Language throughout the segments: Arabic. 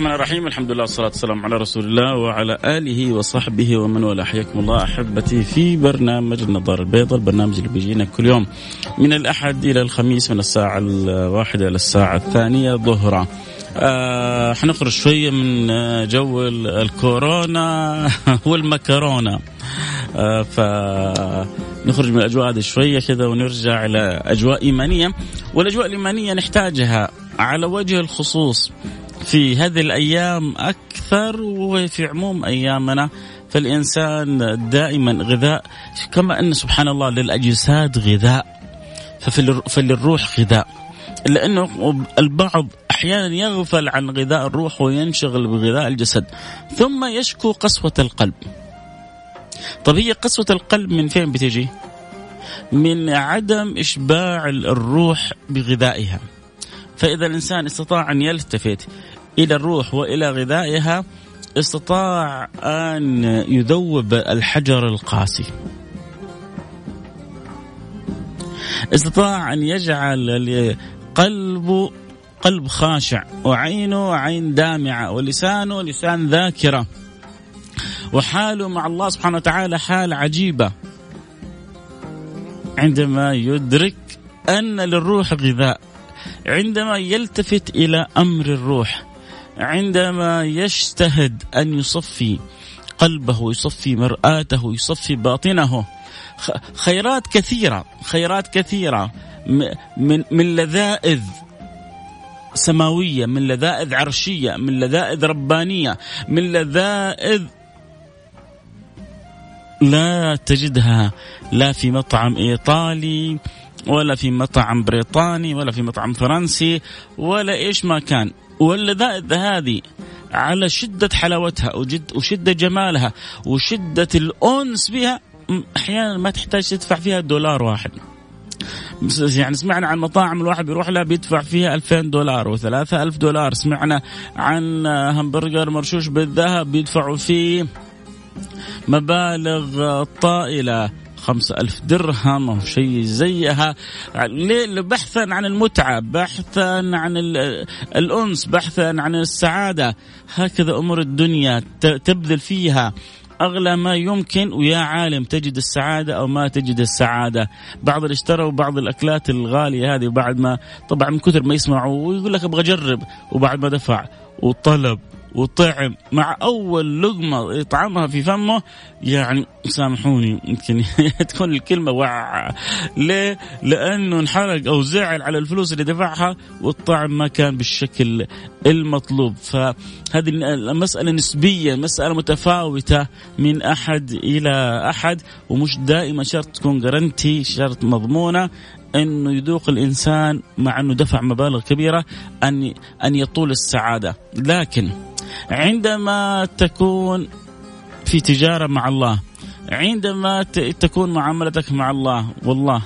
الرحمن الرحيم. الحمد لله والصلاة والسلام على رسول الله وعلى آله وصحبه ومن والاه. حياكم الله أحبتي في برنامج النظارة البيضاء البرنامج اللي بيجينا كل يوم من الأحد إلى الخميس من الساعة الواحدة إلى الساعة الثانية ظهرا آه حنخرج شوية من جو ال- الكورونا والمكرونة. آه فنخرج من الأجواء هذه شوية كذا ونرجع إلى أجواء إيمانية. والأجواء الإيمانية نحتاجها على وجه الخصوص. في هذه الأيام أكثر وفي عموم أيامنا فالإنسان دائما غذاء. كما أن سبحان الله للأجساد غذاء فللروح غذاء. لأنه البعض أحيانا يغفل عن غذاء الروح وينشغل بغذاء الجسد ثم يشكو قسوة القلب. طب هي قسوة القلب من فين بتجي؟ من عدم إشباع الروح بغذائها. فإذا الإنسان استطاع أن يلتفت إلى الروح وإلى غذائها استطاع أن يذوب الحجر القاسي. استطاع أن يجعل قلبه قلب خاشع وعينه عين دامعة ولسانه لسان ذاكرة. وحاله مع الله سبحانه وتعالى حال عجيبة. عندما يدرك أن للروح غذاء عندما يلتفت إلى أمر الروح عندما يجتهد أن يصفي قلبه ويصفي مرآته ويصفي باطنه خيرات كثيرة خيرات كثيرة. من من لذائذ سماوية من لذائذ عرشية من لذائذ ربانية من لذائذ لا تجدها لا في مطعم إيطالي ولا في مطعم بريطاني ولا في مطعم فرنسي ولا إيش ما كان. واللذائذ هذه على شدة حلاوتها وجد وشدة جمالها وشدة الأنس بها أحيانا ما تحتاج تدفع فيها دولار واحد. يعني سمعنا عن مطاعم الواحد بيروح لها بيدفع فيها 2000 دولار و3000 دولار. سمعنا عن همبرجر مرشوش بالذهب بيدفعوا فيه مبالغ طائلة. خمسة ألف درهم أو شيء زيها. ليه؟ بحثا عن المتعة بحثا عن الأنس بحثا عن السعادة. هكذا أمور الدنيا تبذل فيها. أغلى ما يمكن ويا عالم تجد السعادة أو ما تجد السعادة. بعض اللي اشتروا بعض الأكلات الغالية هذه وبعد ما طبعا من كثر ما يسمعوا ويقول لك أبغى أجرب وبعد ما دفع. وطلب. وطعم مع أول لقمة يطعمها في فمه يعني سامحوني يمكن تكون الكلمة وع ليه؟ لأنه انحرق أو زعل على الفلوس اللي دفعها والطعم ما كان بالشكل المطلوب. فهذه المساله نسبية مسألة متفاوتة من أحد إلى أحد ومش دائما شرط تكون جرنتي شرط مضمونة إنه يذوق الإنسان مع إنه دفع مبالغ كبيرة أن أن يطول السعادة. لكن عندما تكون في تجارة مع الله عندما تكون معاملتك مع الله والله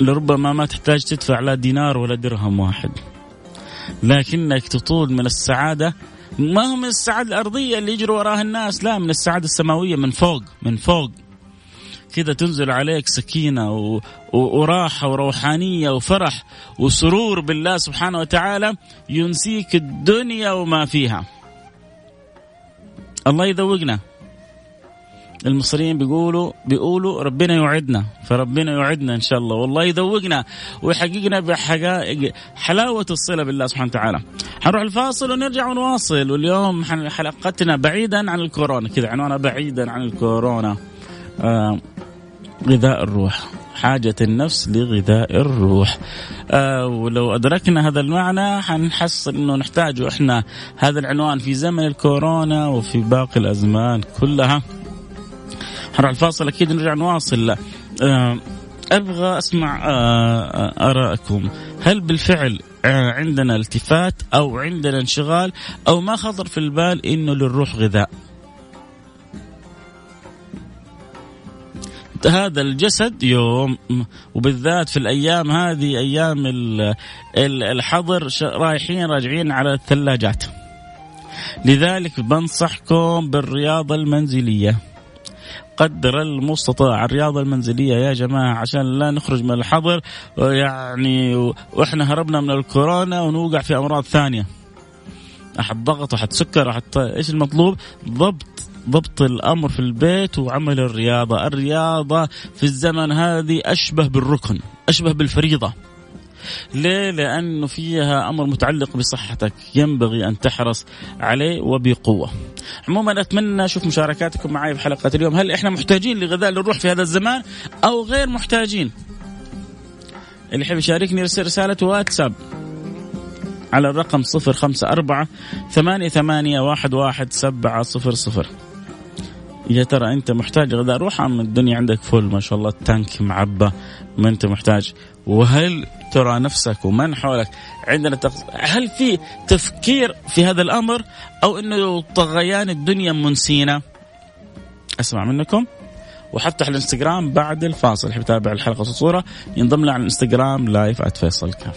لربما ما تحتاج تدفع لا دينار ولا درهم واحد. لكنك تطول من السعادة ما هو من السعادة الأرضية اللي يجروا وراها الناس؟ لا من السعادة السماوية من فوق من فوق. كذا تنزل عليك سكينة و... وراحة وروحانية وفرح وسرور بالله سبحانه وتعالى ينسيك الدنيا وما فيها. الله يذوقنا. المصريين بيقولوا بيقولوا ربنا يوعدنا فربنا يوعدنا إن شاء الله. والله يذوقنا ويحققنا بحقائق حلاوة الصلة بالله سبحانه وتعالى. حنروح الفاصل ونرجع ونواصل. واليوم حلقتنا بعيدا عن الكورونا. كذا عنوانها بعيدا عن الكورونا. آه غذاء الروح حاجة النفس لغذاء الروح. آه ولو أدركنا هذا المعنى حنحصل أنه نحتاج إحنا هذا العنوان في زمن الكورونا وفي باقي الأزمان كلها. حنروح الفاصل أكيد نرجع نواصل. آه أبغى أسمع آه آرائكم هل بالفعل آه، عندنا التفات أو عندنا انشغال أو ما خطر في البال أنه للروح غذاء؟ هذا الجسد يوم وبالذات في الأيام هذه أيام الحظر رايحين راجعين على الثلاجات. لذلك بنصحكم بالرياضة المنزلية. قدر المستطاع الرياضة المنزلية يا جماعة عشان لا نخرج من الحظر يعني وإحنا هربنا من الكورونا ونوقع في أمراض ثانية. احد ضغط احد سكر احد إيش المطلوب؟ ضبط ضبط الأمر في البيت وعمل الرياضة، الرياضة في الزمن هذه أشبه بالركن، أشبه بالفريضة. ليه؟ لأنه فيها أمر متعلق بصحتك. ينبغي أن تحرص عليه وبقوة. عموما أتمنى أشوف مشاركاتكم معي في حلقة اليوم. هل إحنا محتاجين لغذاء للروح في هذا الزمان أو غير محتاجين؟ اللي يحب يشاركني يرسل رسالة واتساب على الرقم صفر خمسة أربعة ثمانية ثمانية واحد واحد سبعة صفر صفر. يا ترى أنت محتاج غذاء؟ روح ام الدنيا عندك فل ما شاء الله. التانك معبى ما أنت محتاج. وهل ترى نفسك ومن حولك عندنا تقص... هل في تفكير في هذا الأمر؟ أو إنه طغيان الدنيا منسينا أسمع منكم. وحفتح الإنستغرام بعد الفاصل حيتابع يتابع الحلقة والصورة ينضم لنا على الإنستغرام live @فيصل كاف.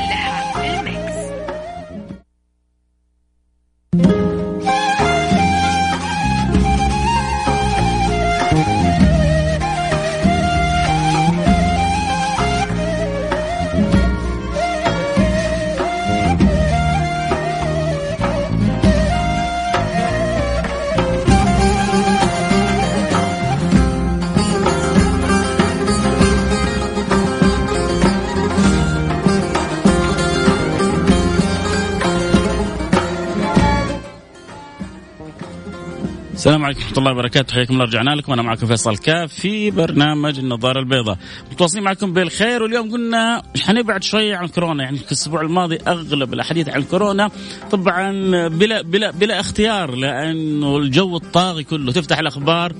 السلام عليكم ورحمة الله وبركاته. حياكم الله. رجعنا لكم. أنا معكم فيصل كاف في برنامج النظارة البيضاء. متواصلين معكم بالخير واليوم قلنا حنبعد شوية عن كورونا. يعني في الأسبوع الماضي أغلب الأحاديث عن كورونا. طبعا بلا بلا بلا اختيار لأنه الجو الطاغي كله. تفتح الأخبار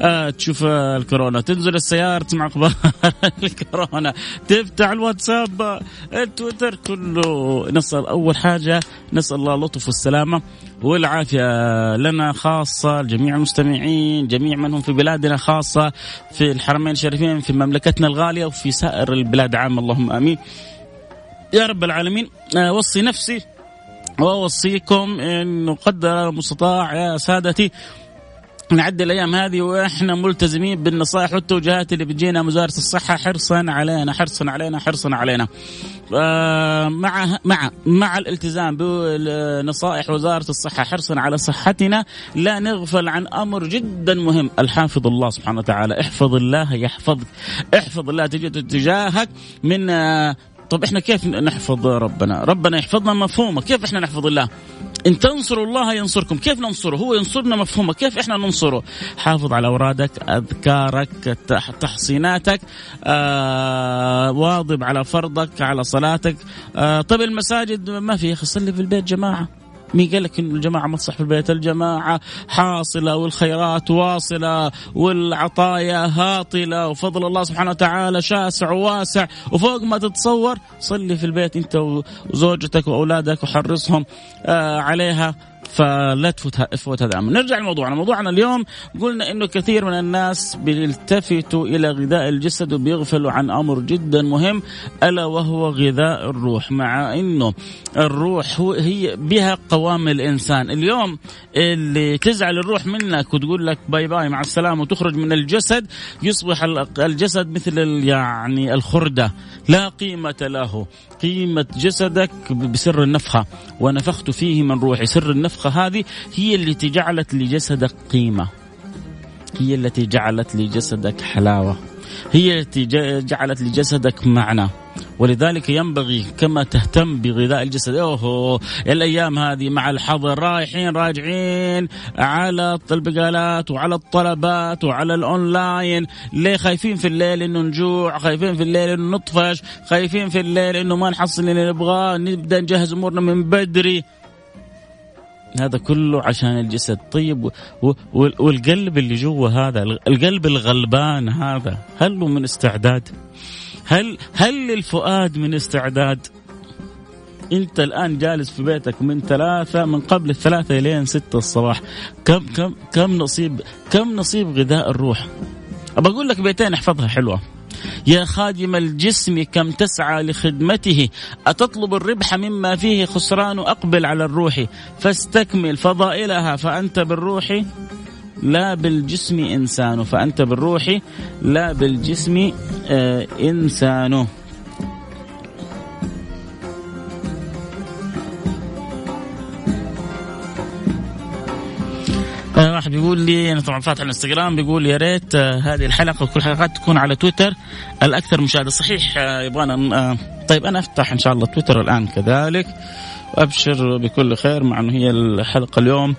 آه تشوف الكورونا. تنزل السيارة تسمع أخبار الكورونا. تفتح الواتساب التويتر كله. نسال أول حاجة نسأل الله اللطف والسلامة والعافية لنا خاصة لجميع المستمعين جميع من هم في بلادنا خاصة في الحرمين الشريفين في مملكتنا الغالية وفي سائر البلاد. عامه اللهم آمين. يا رب العالمين آه، وصي نفسي وأوصيكم انه قدر المستطاع يا سادتي نعدي الأيام هذه وإحنا ملتزمين بالنصائح والتوجيهات اللي بتجينا من وزاره الصحة. حرصا علينا حرصا علينا حرصا علينا. آه مع مع مع الالتزام بنصائح وزارة الصحة حرصا على صحتنا. لا نغفل عن أمر جدا مهم. الحافظ الله سبحانه وتعالى احفظ الله يحفظك احفظ الله تجد تجاهك من آه طب إحنا كيف نحفظ ربنا؟ ربنا يحفظنا مفهومه، كيف إحنا نحفظ الله؟ إن تنصروا الله ينصركم، كيف ننصره؟ هو ينصرنا مفهومه، كيف إحنا ننصره؟ حافظ على أورادك، أذكارك، تحصيناتك، آه واظب على فرضك، على صلاتك، آه طب المساجد ما في يا أخي صلي في البيت جماعة، مين قال لك إن الجماعة ما تصح في البيت؟ الجماعة حاصلة والخيرات واصلة والعطايا هاطلة وفضل الله سبحانه وتعالى شاسع وواسع وفوق ما تتصور صلي في البيت أنت وزوجتك وأولادك وحرصهم آه عليها فلا تفوت تفوت هذا الامر، نرجع لموضوعنا، موضوعنا اليوم قلنا إنه كثير من الناس بيلتفتوا إلى غذاء الجسد وبيغفلوا عن أمر جدا مهم ألا وهو غذاء الروح، مع إنه الروح هو هي بها قوام الإنسان، اليوم اللي تزعل الروح منك وتقول لك باي باي مع السلامة وتخرج من الجسد يصبح الجسد مثل يعني الخردة لا قيمة له، قيمة جسدك بسر النفخة. ونفخت فيه من روحي، سر النفخة هذه هي التي جعلت لجسدك قيمة. هي التي جعلت لجسدك حلاوة. هي التي جعلت لجسدك معنى. ولذلك ينبغي كما تهتم بغذاء الجسد. اوه الأيام هذه مع الحظر رايحين راجعين على البقالات وعلى الطلبات وعلى الأونلاين. ليه خايفين في الليل إنه نجوع؟ خايفين في الليل إنه نطفش؟ خايفين في الليل إنه ما نحصل اللي نبغاه؟ نبدأ نجهز أمورنا من بدري. هذا كله عشان الجسد. طيب والقلب اللي جوا هذا القلب الغلبان هذا هل له من استعداد؟ هل هل للفؤاد من استعداد؟ انت الآن جالس في بيتك من ثلاثة من قبل الثلاثة إلين ستة الصباح. كم كم كم نصيب كم نصيب غذاء الروح؟ أقول لك بيتين أحفظها حلوة. يا خادم الجسم كم تسعى لخدمته؟ أتطلب الربح مما فيه خسران أقبل على الروح فاستكمل فضائلها فأنت بالروح لا بالجسم إنسان فأنت بالروح لا بالجسم آه إنسان. واحد بيقول لي أنا طبعا فاتح الإنستغرام بيقول يا ريت آه هذه الحلقة وكل حلقات تكون على تويتر. الأكثر مشاهدة صحيح آه يبغانا آه طيب أنا أفتح إن شاء الله تويتر الآن كذلك وأبشر بكل خير مع إنه هي الحلقة اليوم.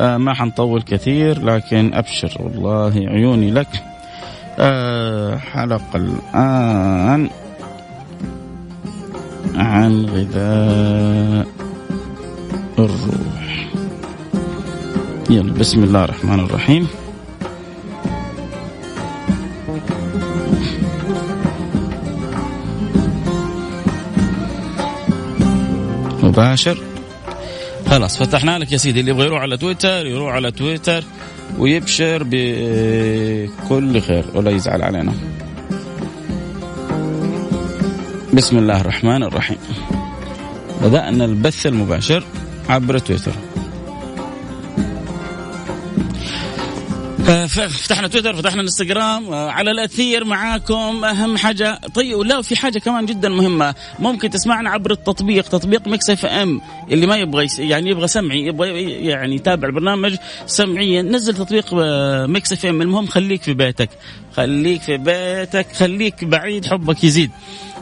ما حنطول كثير لكن أبشر والله عيوني لك. حلقة الآن عن غذاء الروح. يلا بسم الله الرحمن الرحيم. مباشر. خلاص فتحنا لك يا سيدي اللي يبغى يروح على تويتر يروح على تويتر ويبشر بكل خير ولا يزعل علينا. بسم الله الرحمن الرحيم. بدأنا البث المباشر عبر تويتر. فتحنا تويتر فتحنا انستغرام آه، على الأثير معاكم أهم حاجة. طيب لا في حاجة كمان جدا مهمة. ممكن تسمعنا عبر التطبيق تطبيق Mix FM اللي ما يبغى يعني يبغى سمعي يبغى يعني يتابع البرنامج سمعيا نزل تطبيق آه، Mix FM. المهم خليك في بيتك. خليك في بيتك خليك بعيد حبك يزيد.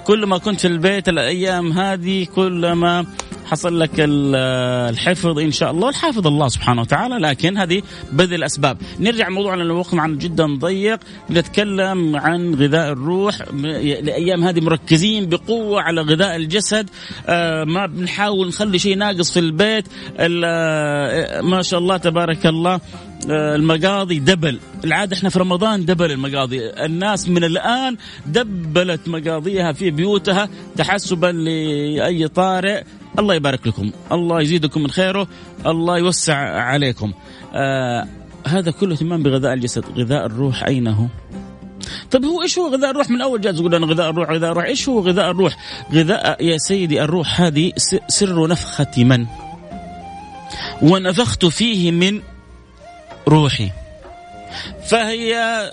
كل ما كنت في البيت الأيام هذه كل ما حصل لك الحفظ إن شاء الله الحافظ الله سبحانه وتعالى لكن هذه بذل الاسباب نرجع موضوعنا الوقت معنا جدا ضيق نتكلم عن غذاء الروح. الأيام هذه مركزين بقوة على غذاء الجسد. آه، ما بنحاول نخلي شيء ناقص في البيت. آه، ما شاء الله تبارك الله. المقاضي دبل. العادة إحنا في رمضان دبل المقاضي. الناس من الآن دبلت مقاضيها في بيوتها تحسبا لأي طارئ. الله يبارك لكم. الله يزيدكم من خيره. الله يوسع عليكم. آه هذا كله اهتمام بغذاء الجسد. غذاء الروح أين هو؟ طيب هو إيش هو غذاء الروح؟ من أول جالس يقول أنا غذاء الروح غذاء الروح. إيش هو غذاء الروح؟ غذاء يا سيدي الروح هذه سر نفخة من؟ ونفخت فيه من روحي. فهي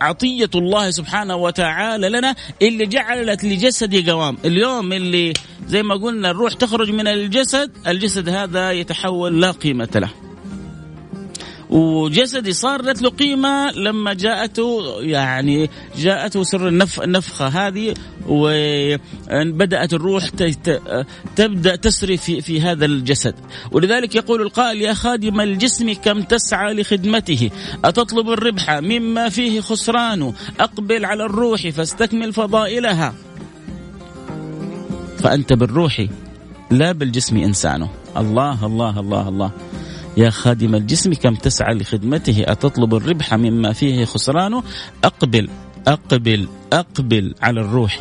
عطية الله سبحانه وتعالى لنا اللي جعلت لجسدي قوام. اليوم اللي زي ما قلنا الروح تخرج من الجسد الجسد هذا يتحول لا قيمة له. وجسدي صارت له قيمة لما جاءته يعني جاءته سر النف النفخة هذه وبدأت الروح تبدأ تسري في, في هذا الجسد. ولذلك يقول القائل يا خادم الجسم كم تسعى لخدمته؟ أتطلب الربح مما فيه خسران أقبل على الروح فاستكمل فضائلها. فأنت بالروح لا بالجسم إنسانه الله الله الله الله. يا خادم الجسم كم تسعى لخدمته؟ أتطلب الربح مما فيه خسرانه أقبل أقبل أقبل على الروح.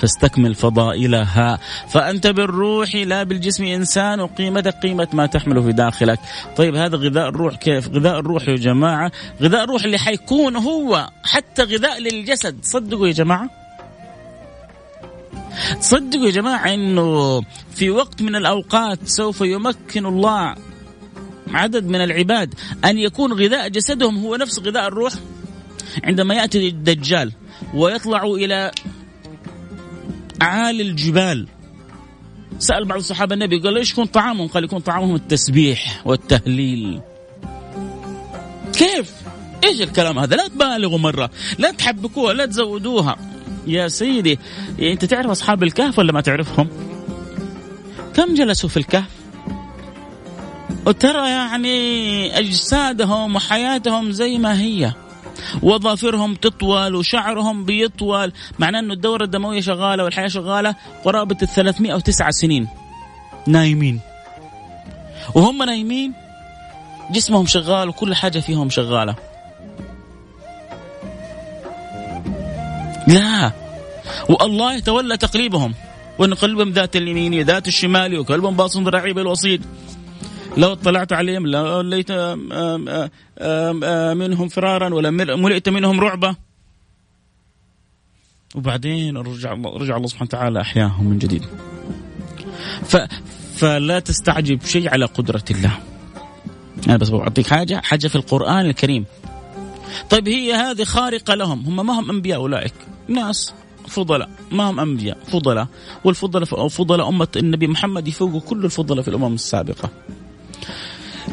فاستكمل فضائلها. فأنت بالروح لا بالجسم إنسان. وقيمتك قيمة ما تحمل في داخلك. طيب هذا غذاء الروح كيف؟ غذاء الروح يا جماعة. غذاء الروح اللي حيكون هو حتى غذاء للجسد. صدقوا يا جماعة. تصدقوا يا جماعة أنه في وقت من الأوقات سوف يمكن الله عدد من العباد أن يكون غذاء جسدهم هو نفس غذاء الروح عندما يأتي الدجال ويطلع إلى أعالي الجبال سأل بعض الصحابة النبي قال إيش يكون طعامهم؟ قال يكون طعامهم التسبيح والتهليل. كيف؟ إيش الكلام هذا؟ لا تبالغوا مرة، لا تحبكوها، لا تزودوها. يا سيدي أنت تعرف أصحاب الكهف ولا ما تعرفهم؟ كم جلسوا في الكهف؟ وترى يعني أجسادهم وحياتهم زي ما هي. وظافرهم تطول وشعرهم بيطول. معناه إنه الدورة الدموية شغالة والحياة شغالة قرابة ال 309 سنين. نايمين. وهم نايمين. جسمهم شغال وكل حاجة فيهم شغالة. لا. والله يتولى تقليبهم. ونقلبهم ذات اليمين ذات الشمال وكلبهم باص ذراعي بالوسيط لو اطلعت عليهم لوليت منهم فرارا ولا ملئت منهم رعبة وبعدين رجع رجع الله سبحانه وتعالى أحياهم من جديد. ف فلا تستعجب شيء على قدرة الله. أنا بس بعطيك حاجة حاجة في القرآن الكريم. طيب هي هذه خارقة لهم هم ما هم أنبياء أولئك ناس فضلاء ما هم أنبياء فضلاء والفضلاء فضلاء أمة النبي محمد يفوقوا كل الفضلاء في الأمم السابقة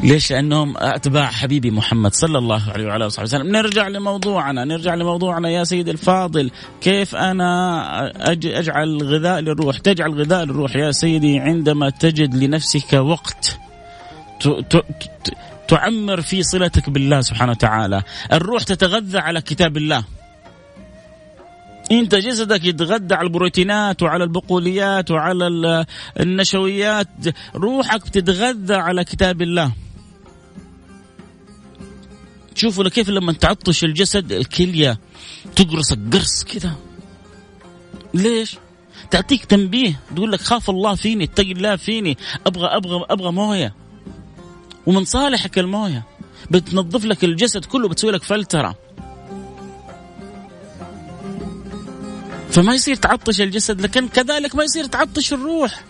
ليش؟ لأنهم أتباع حبيبي محمد صلى الله عليه وعلى آله وسلم، نرجع لموضوعنا، نرجع لموضوعنا يا سيدي الفاضل، كيف أنا أجعل غذاء للروح؟ تجعل غذاء للروح يا سيدي عندما تجد لنفسك وقت تعمر في صلتك بالله سبحانه وتعالى، الروح تتغذى على كتاب الله. إنت جسدك يتغذى على البروتينات وعلى البقوليات وعلى النشويات روحك بتتغذى على كتاب الله شوفوا كيف لما تعطش الجسد الكلية تقرصك قرص كذا ليش؟ تعطيك تنبيه. تقول لك خاف الله فيني اتق الله فيني. أبغى أبغى أبغى موية. ومن صالحك الموية. بتنظف لك الجسد كله بتسوي لك فلترة. فما يصير تعطش الجسد لكن كذلك ما يصير تعطش الروح.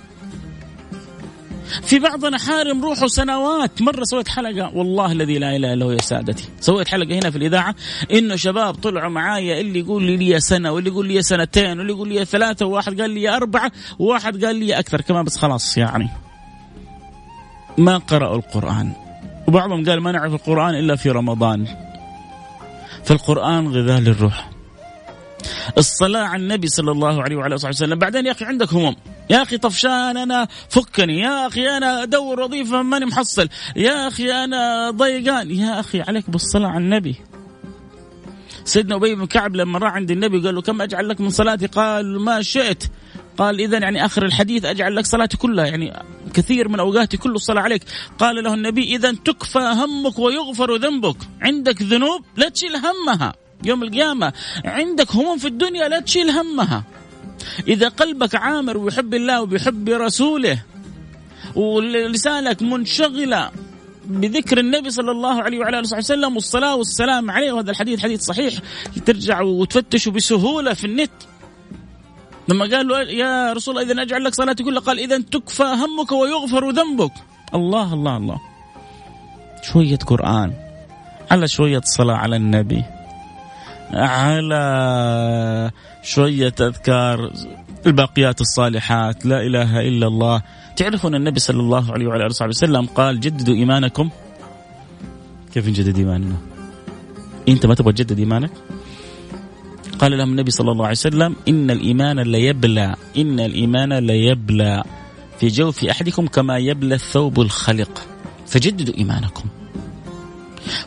في بعضنا حارم روحه سنوات. مرة سويت حلقة والله الذي لا إله إلا هو يا سادتي. سويت حلقة هنا في الإذاعة. إنه شباب طلعوا معايا اللي يقول لي لي سنة واللي يقول لي سنتين واللي يقول لي ثلاثة وواحد قال لي أربعة وواحد قال لي أكثر. كمان بس خلاص يعني. ما قرأوا القرآن. وبعضهم قال ما نعرف القرآن إلا في رمضان. فالقرآن غذاء للروح. الصلاة على النبي صلى الله عليه وعلى آله وسلم. بعدين يا أخي عندك هموم. يا أخي طفشان أنا فكني. يا أخي أنا أدور وظيفة ماني محصل. يا أخي أنا ضيقان. يا أخي عليك بالصلاة على النبي. سيدنا أبي بن كعب لما راح عند النبي قال له كم أجعل لك من صلاتي؟ قال ما شئت. قال إذا يعني آخر الحديث أجعل لك صلاتي كلها. يعني كثير من أوقاتي كل الصلاة عليك. قال له النبي إذا تكفى همك ويغفر ذنبك. عندك ذنوب لا تشيل همها. يوم القيامة عندك هموم في الدنيا لا تشيل همها. إذا قلبك عامر ويحب الله وبيحب رسوله ولسانك منشغلة بذكر النبي صلى الله عليه وعلى آله وسلم والصلاة والسلام عليه وهذا الحديث حديث صحيح. ترجع وتفتشه بسهولة في النت. لما قال له يا رسول الله إذا أجعل لك صلاتي كلها قال إذا تكفى همك ويغفر ذنبك. الله الله الله. شوية قرآن على شوية صلاة على النبي. على شوية أذكار الباقيات الصالحات. لا إله إلا الله. تعرفون النبي صلى الله عليه وعلى آله وسلم قال جددوا إيمانكم. كيف نجدد إيماننا؟ أنت ما تبغى تجدد إيمانك؟ قال لهم النبي صلى الله عليه وسلم إن الإيمان ليبلى. إن الإيمان ليبلى. في جوف أحدكم كما يبلى الثوب الخلق. فجددوا إيمانكم.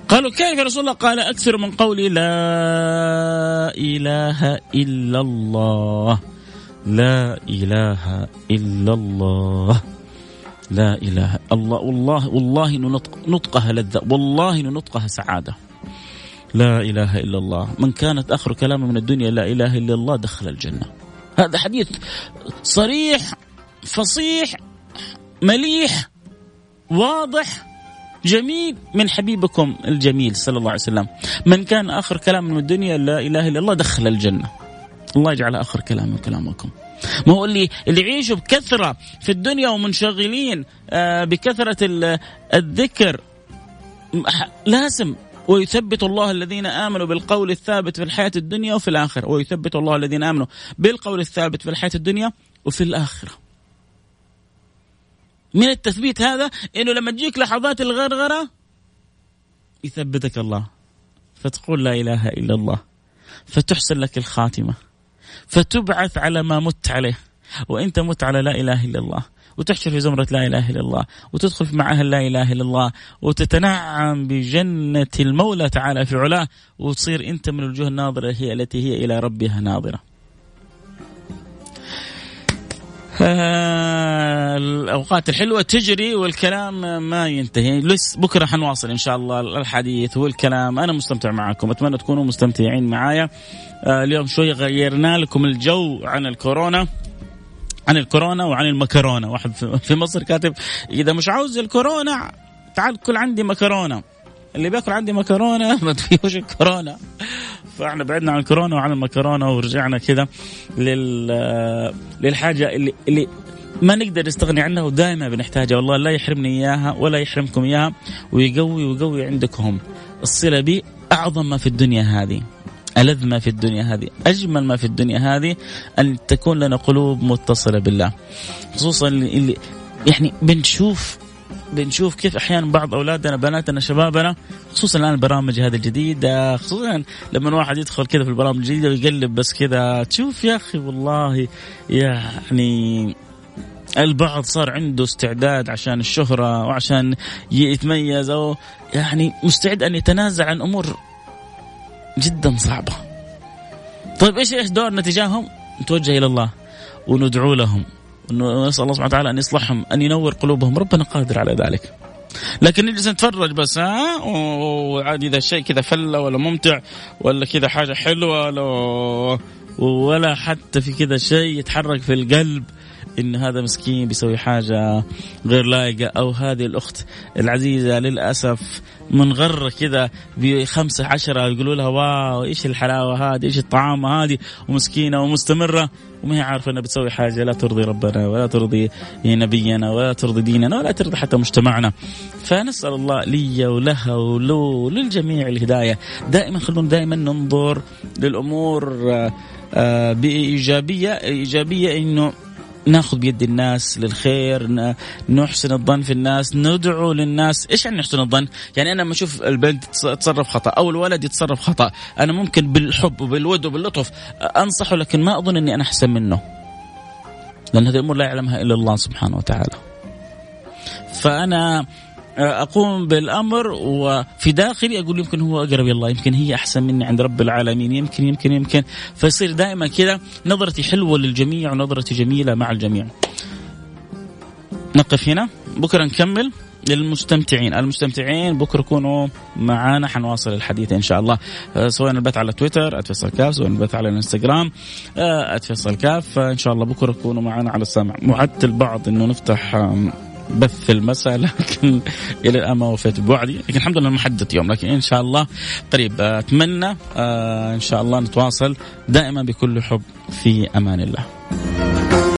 قالوا كيف يا رسول الله؟ قال أكثر من قولي لا إله إلا الله. لا إله إلا الله. لا إله الله. والله والله نطق نطقها لذة. والله نطقها سعادة. لا إله إلا الله. من كانت آخر كلامه من الدنيا لا إله إلا الله دخل الجنة. هذا حديث صريح فصيح مليح واضح جميل من حبيبكم الجميل صلى الله عليه وسلم. من كان آخر كلام من الدنيا لا إله إلا الله دخل الجنة. الله يجعل آخر كلام من كلامكم ما هو اللي اللي يعيشوا بكثرة في الدنيا ومنشغلين آه، بكثرة الذكر. لازم. ويثبت الله الذين آمنوا بالقول الثابت في الحياة الدنيا وفي الآخرة. ويثبت الله الذين آمنوا بالقول الثابت في الحياة الدنيا وفي الآخرة. من التثبيت هذا إنه لما تجيك لحظات الغرغرة يثبتك الله. فتقول لا إله إلا الله. فتحسن لك الخاتمة. فتبعث على ما مت عليه. وانت مت على لا إله إلا الله. وتحشر في زمرة لا إله إلا الله. وتدخل مع أهل لا إله إلا الله. وتتنعم بجنة المولى تعالى في علاه وتصير أنت من الوجوه الناظرة هي التي هي إلى ربها ناظرة. الأوقات الحلوة تجري والكلام ما ينتهي. لسه بكرة حنواصل إن شاء الله الحديث والكلام. أنا مستمتع معكم. أتمنى تكونوا مستمتعين معايا. آه، اليوم شوي غيرنا لكم الجو عن الكورونا عن الكورونا وعن المكرونة. واحد في مصر كاتب إذا مش عاوز الكورونا تعال كل عندي مكرونة. اللي بياكل عندي مكرونة ما فيهوش الكورونا فاحنا بعدنا عن الكورونا وعن المكرونة ورجعنا كذا لل للحاجة اللي اللي ما نقدر نستغني عنها ودائما بنحتاجها. والله لا يحرمني إياها ولا يحرمكم إياها ويقوي ويقوي عندكم الصلة بي اعظم ما في الدنيا هذه ألذ ما في الدنيا هذه أجمل ما في الدنيا هذه أن تكون لنا قلوب متصلة بالله. خصوصا اللي يعني بنشوف بنشوف كيف أحيانا بعض أولادنا بناتنا شبابنا خصوصا الآن البرامج هذه الجديدة خصوصا لما الواحد يدخل كذا في البرامج الجديدة ويقلب بس كذا تشوف يا أخي والله يعني البعض صار عنده استعداد عشان الشهرة وعشان يتميز أو يعني مستعد أن يتنازل عن أمور جدا صعبة. طيب إيش إيش دورنا تجاههم؟ نتوجه إلى الله وندعو لهم. ونسال الله سبحانه وتعالى أن يصلحهم أن ينور قلوبهم. ربنا قادر على ذلك. لكن نجلس نتفرج بس ها؟ وعاد إذا الشيء كذا فلة ولا ممتع ولا كذا حاجة حلوة ولا ولا حتى في كذا شيء يتحرك في القلب. إن هذا مسكين بيسوي حاجة غير لايقه أو هذه الأخت العزيزة للأسف منغرة كذا بخمسة عشرة يقولوا لها واو إيش الحلاوة هذه؟ إيش الطعامة هذه؟ ومسكينة ومستمرة وما هي عارفة إنها بتسوي حاجة لا ترضي ربنا ولا ترضي نبينا ولا ترضي ديننا ولا ترضي حتى مجتمعنا. فنسأل الله لي ولها ولو وللجميع الهداية. دائما خلونا دائما ننظر للأمور آه، آه، بإيجابية إيجابية إنه ناخذ بيد الناس للخير نحسن الظن في الناس ندعو للناس. إيش يعني نحسن الظن؟ يعني أنا لما أشوف البنت تتصرف خطأ أو الولد يتصرف خطأ أنا ممكن بالحب وبالود وباللطف أنصحه لكن ما أظن إني أنا أحسن منه. لأن هذه الأمور لا يعلمها إلا الله سبحانه وتعالى. فأنا أقوم بالأمر وفي داخلي أقول يمكن هو أقرب الله يمكن هي أحسن مني عند رب العالمين يمكن يمكن يمكن. فيصير دائما كذا نظرتي حلوة للجميع ونظرتي جميلة مع الجميع. نقف هنا. بكرة نكمل للمستمتعين. المستمتعين بكرة كونوا معانا حنواصل الحديث إن شاء الله. آه، سواء البث على تويتر @فيصل كاف سواء البث على الإنستغرام @فيصل كاف ان شاء الله بكرة كونوا معانا على السمع. وعدت البعض إنه نفتح بث المساء لكن إلى الآن ما وفيت بوعدي. لكن الحمد لله محدد يوم لكن إن شاء الله قريب. أتمنى آه، إن شاء الله نتواصل دائما بكل حب في أمان الله.